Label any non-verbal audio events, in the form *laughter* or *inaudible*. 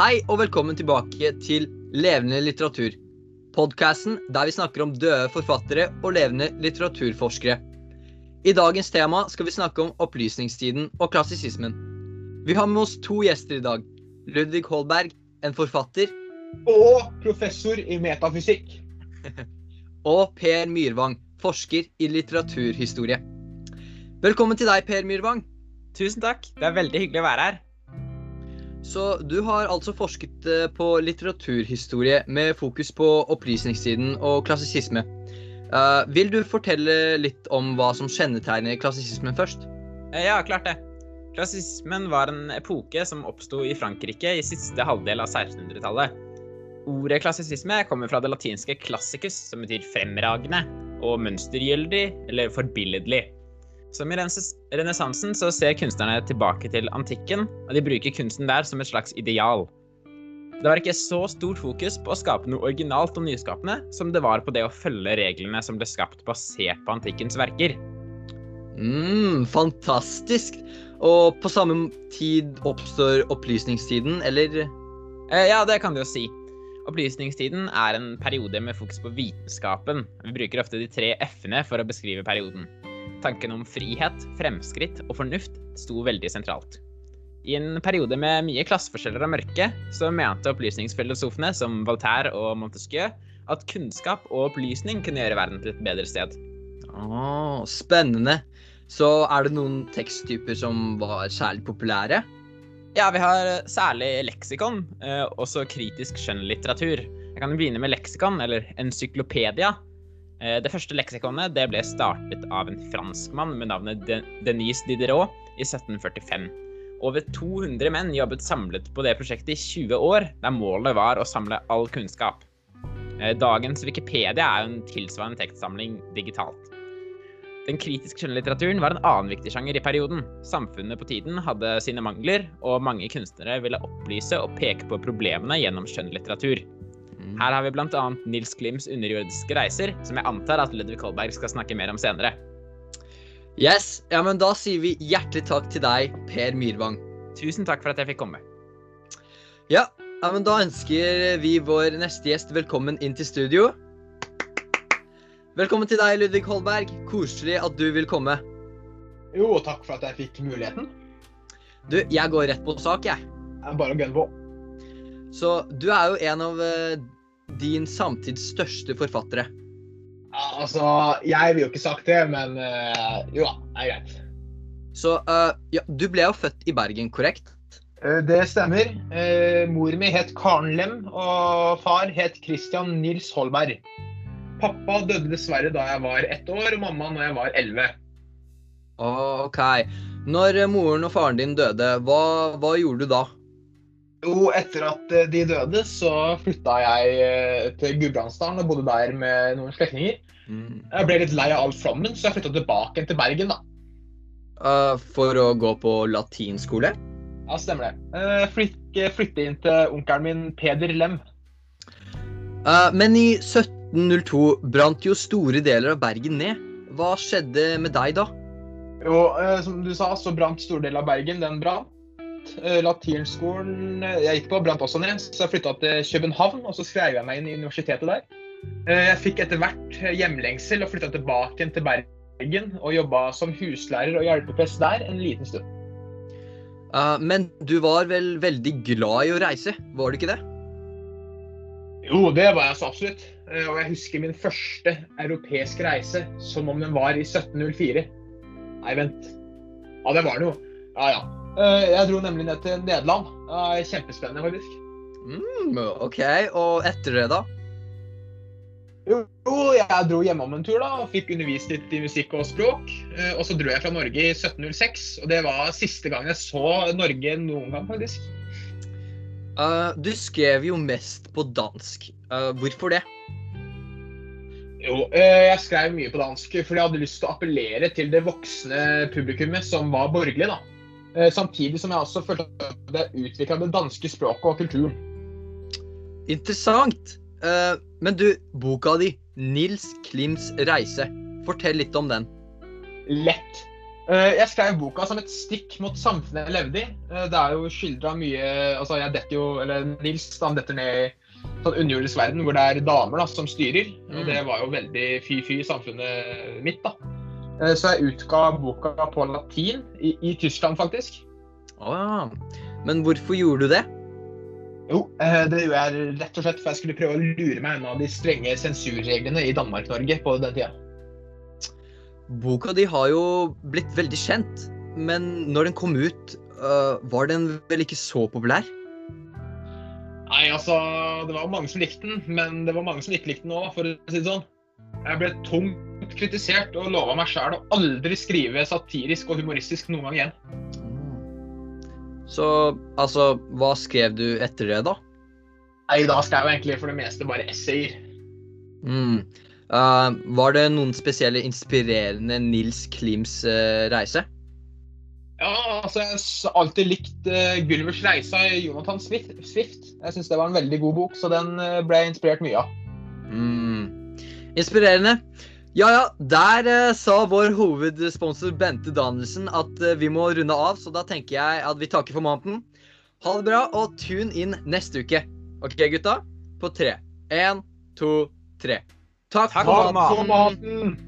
Hei og velkommen tilbake til Levende litteratur. Podkasten der vi snakker om døde forfattere og levende litteraturforskere. I dagens tema skal vi snakke om opplysningstiden og klassisismen. Vi har med oss to gjester i dag. Ludvig Holberg, en forfatter, Og professor i metafysikk. *laughs* og Per Myrvang, forsker i litteraturhistorie. Velkommen til deg, Per Myrvang. Tusen takk. Det er veldig hyggelig å være her. Så du har altså forsket eh, på litteraturhistorie med fokus på opplysningstiden og klassisisme. Uh, vil du fortelle litt om hva som kjennetegner klassisismen først? Eh, Ja, klart det. Klassismen var en epoke som oppsto i Frankrike i siste halvdel av 1600-tallet. Ordet klassisisme kommer fra det latinske 'classicus', som betyr fremragende, og mønstergyldig eller forbilledlig. Som i renessansen så ser kunstnerne tilbake til antikken, og de bruker kunsten der som et slags ideal. Det var ikke så stort fokus på å skape noe originalt og nyskapende som det var på det å følge reglene som ble skapt basert på antikkens verker. mm, fantastisk! Og på samme tid oppstår opplysningstiden, eller? Eh, Ja, det kan du jo si. Opplysningstiden er en periode med fokus på vitenskapen. Vi bruker ofte de tre f-ene for å beskrive perioden. Tanken om frihet, fremskritt og fornuft sto veldig sentralt. I en periode med mye klasseforskjeller og mørke, så mente opplysningsfilosofene som Voltaire og Montesquieu at kunnskap og opplysning kunne gjøre verden til et bedre sted. Oh, spennende. Så er det noen teksttyper som var særlig populære? Ja, vi har særlig leksikon, eh, også kritisk skjønnlitteratur. Jeg kan begynne med leksikon, eller encyklopedia. Eh, Det første leksikonet det ble startet av en franskmann med navnet Denise Diderot i 1745. Over 200 menn jobbet samlet på det prosjektet i 20 år, der målet var å samle all kunnskap. Eh, Dagens Wikipedia er en tilsvarende tekstsamling digitalt. Den kritiske skjønnlitteraturen var en annen viktig sjanger i perioden. Samfunnet på tiden hadde sine mangler, og mange kunstnere ville opplyse og peke på problemene gjennom skjønnlitteratur. Her har vi bl.a. Nils Klims underjordiske reiser, som jeg antar at Ludvig Holberg skal snakke mer om senere. Yes, ja, men da sier vi hjertelig takk til deg, Per Myrvang. Tusen takk for at jeg fikk komme. Ja, ja, men da ønsker vi vår neste gjest velkommen inn til studio. Velkommen til deg, Ludvig Holberg. Koselig at du vil komme. Jo, takk for at jeg fikk muligheten. Du, jeg går rett på sak, jeg. Det er bare å gunne på. Så du er jo en av eh, din samtids største forfattere. Ja, altså, jeg vil jo ikke sagt det, men uh, jo da, det er greit. Så uh, ja, du ble jo født i Bergen, korrekt? Uh, Det stemmer. Mor mi het Karen Lem, og far het Christian Nils Holberg. Pappa døde dessverre da jeg var ett år, og mamma når jeg var elleve. OK. Når moren og faren din døde, hva, hva gjorde du da? Jo, etter at eh, de døde, så flytta jeg eh, til Gudbrandsdalen og bodde der med noen slektninger. Jeg ble litt lei av all flommen, så jeg flytta tilbake til Bergen, da. Uh, for å gå på latinskole? Ja, stemmer det. Uh, flyt, flytte inn til onkelen min Peder Lem. Uh, men i 1702 brant jo store deler av Bergen ned. Hva skjedde med deg da? Jo, som du sa, så brant store deler av Bergen. Den brant. Eh, Latinskolen eh, jeg gikk på, brant også ned, så jeg flytta til København. Og så skrev jeg meg inn i universitetet der. Eh, Jeg fikk etter hvert hjemlengsel og flytta tilbake til Bergen. Og jobba som huslærer og hjelpeprest der en liten stund. Uh, men du var vel veldig glad i å reise, var du ikke det? Jo, det var jeg så absolutt. Eh, Og jeg husker min første europeiske reise som om den var i 1704. Nei, vent. Ja, det var noe. Ja, ja. Eh, Jeg dro nemlig ned til Nederland. Kjempespennende, faktisk. Mm, OK. Og etter det, da? Jo, jeg dro hjemom en tur da, og fikk undervist litt i musikk og språk. Eh, Og så dro jeg fra Norge i 1706, og det var siste gang jeg så Norge noen gang, faktisk. Uh, du skrev jo mest på dansk. Uh, hvorfor det? Jo, jeg skrev mye på dansk fordi jeg hadde lyst til å appellere til det voksne publikummet som var borgerlig. da. Eh, Samtidig som jeg også følte at jeg utvikla det danske språket og kulturen. Interessant. Eh, men du, boka di, 'Nils Klims reise', fortell litt om den. Lett. Eh, Jeg skrev boka som et stikk mot samfunnet jeg levde i. Det er jo skildra mye Altså, jeg detter jo Eller Nils han detter ned i sånn underjordisk verden hvor det er damer da, som styrer. Og Mm. det var jo veldig fy-fy samfunnet mitt, da. Eh, Så jeg utga boka på latin, i, i Tyskland faktisk. Å ja. Men hvorfor gjorde du det? Jo, eh, det gjorde jeg rett og slett for jeg skulle prøve å lure meg unna de strenge sensurreglene i Danmark-Norge på den tida. Boka di har jo blitt veldig kjent, men når den kom ut, øh, var den vel ikke så populær? Nei, altså, det var mange som likte den, men det var mange som ikke likte den òg, for å si det sånn. Jeg ble tungt kritisert og lova meg sjæl å aldri skrive satirisk og humoristisk noen gang igjen. Så altså, hva skrev du etter det, da? Nei, da skrev jeg egentlig for det meste bare essayer. Mm. Uh, var det noen spesielle inspirerende Nils Klims uh, reise? Ja, altså, jeg har alltid likt uh, Gullivers reise av Jonathan Swift. Swift. Jeg syns det var en veldig god bok, så den ble jeg inspirert mye av. Mm. Inspirerende. Ja ja, der eh, sa vår hovedsponsor Bente Danielsen at eh, vi må runde av, så da tenker jeg at vi takker for måneden. Ha det bra, og tune inn neste uke. OK, gutta? På tre. Én, to, tre. Takk Takk for maten!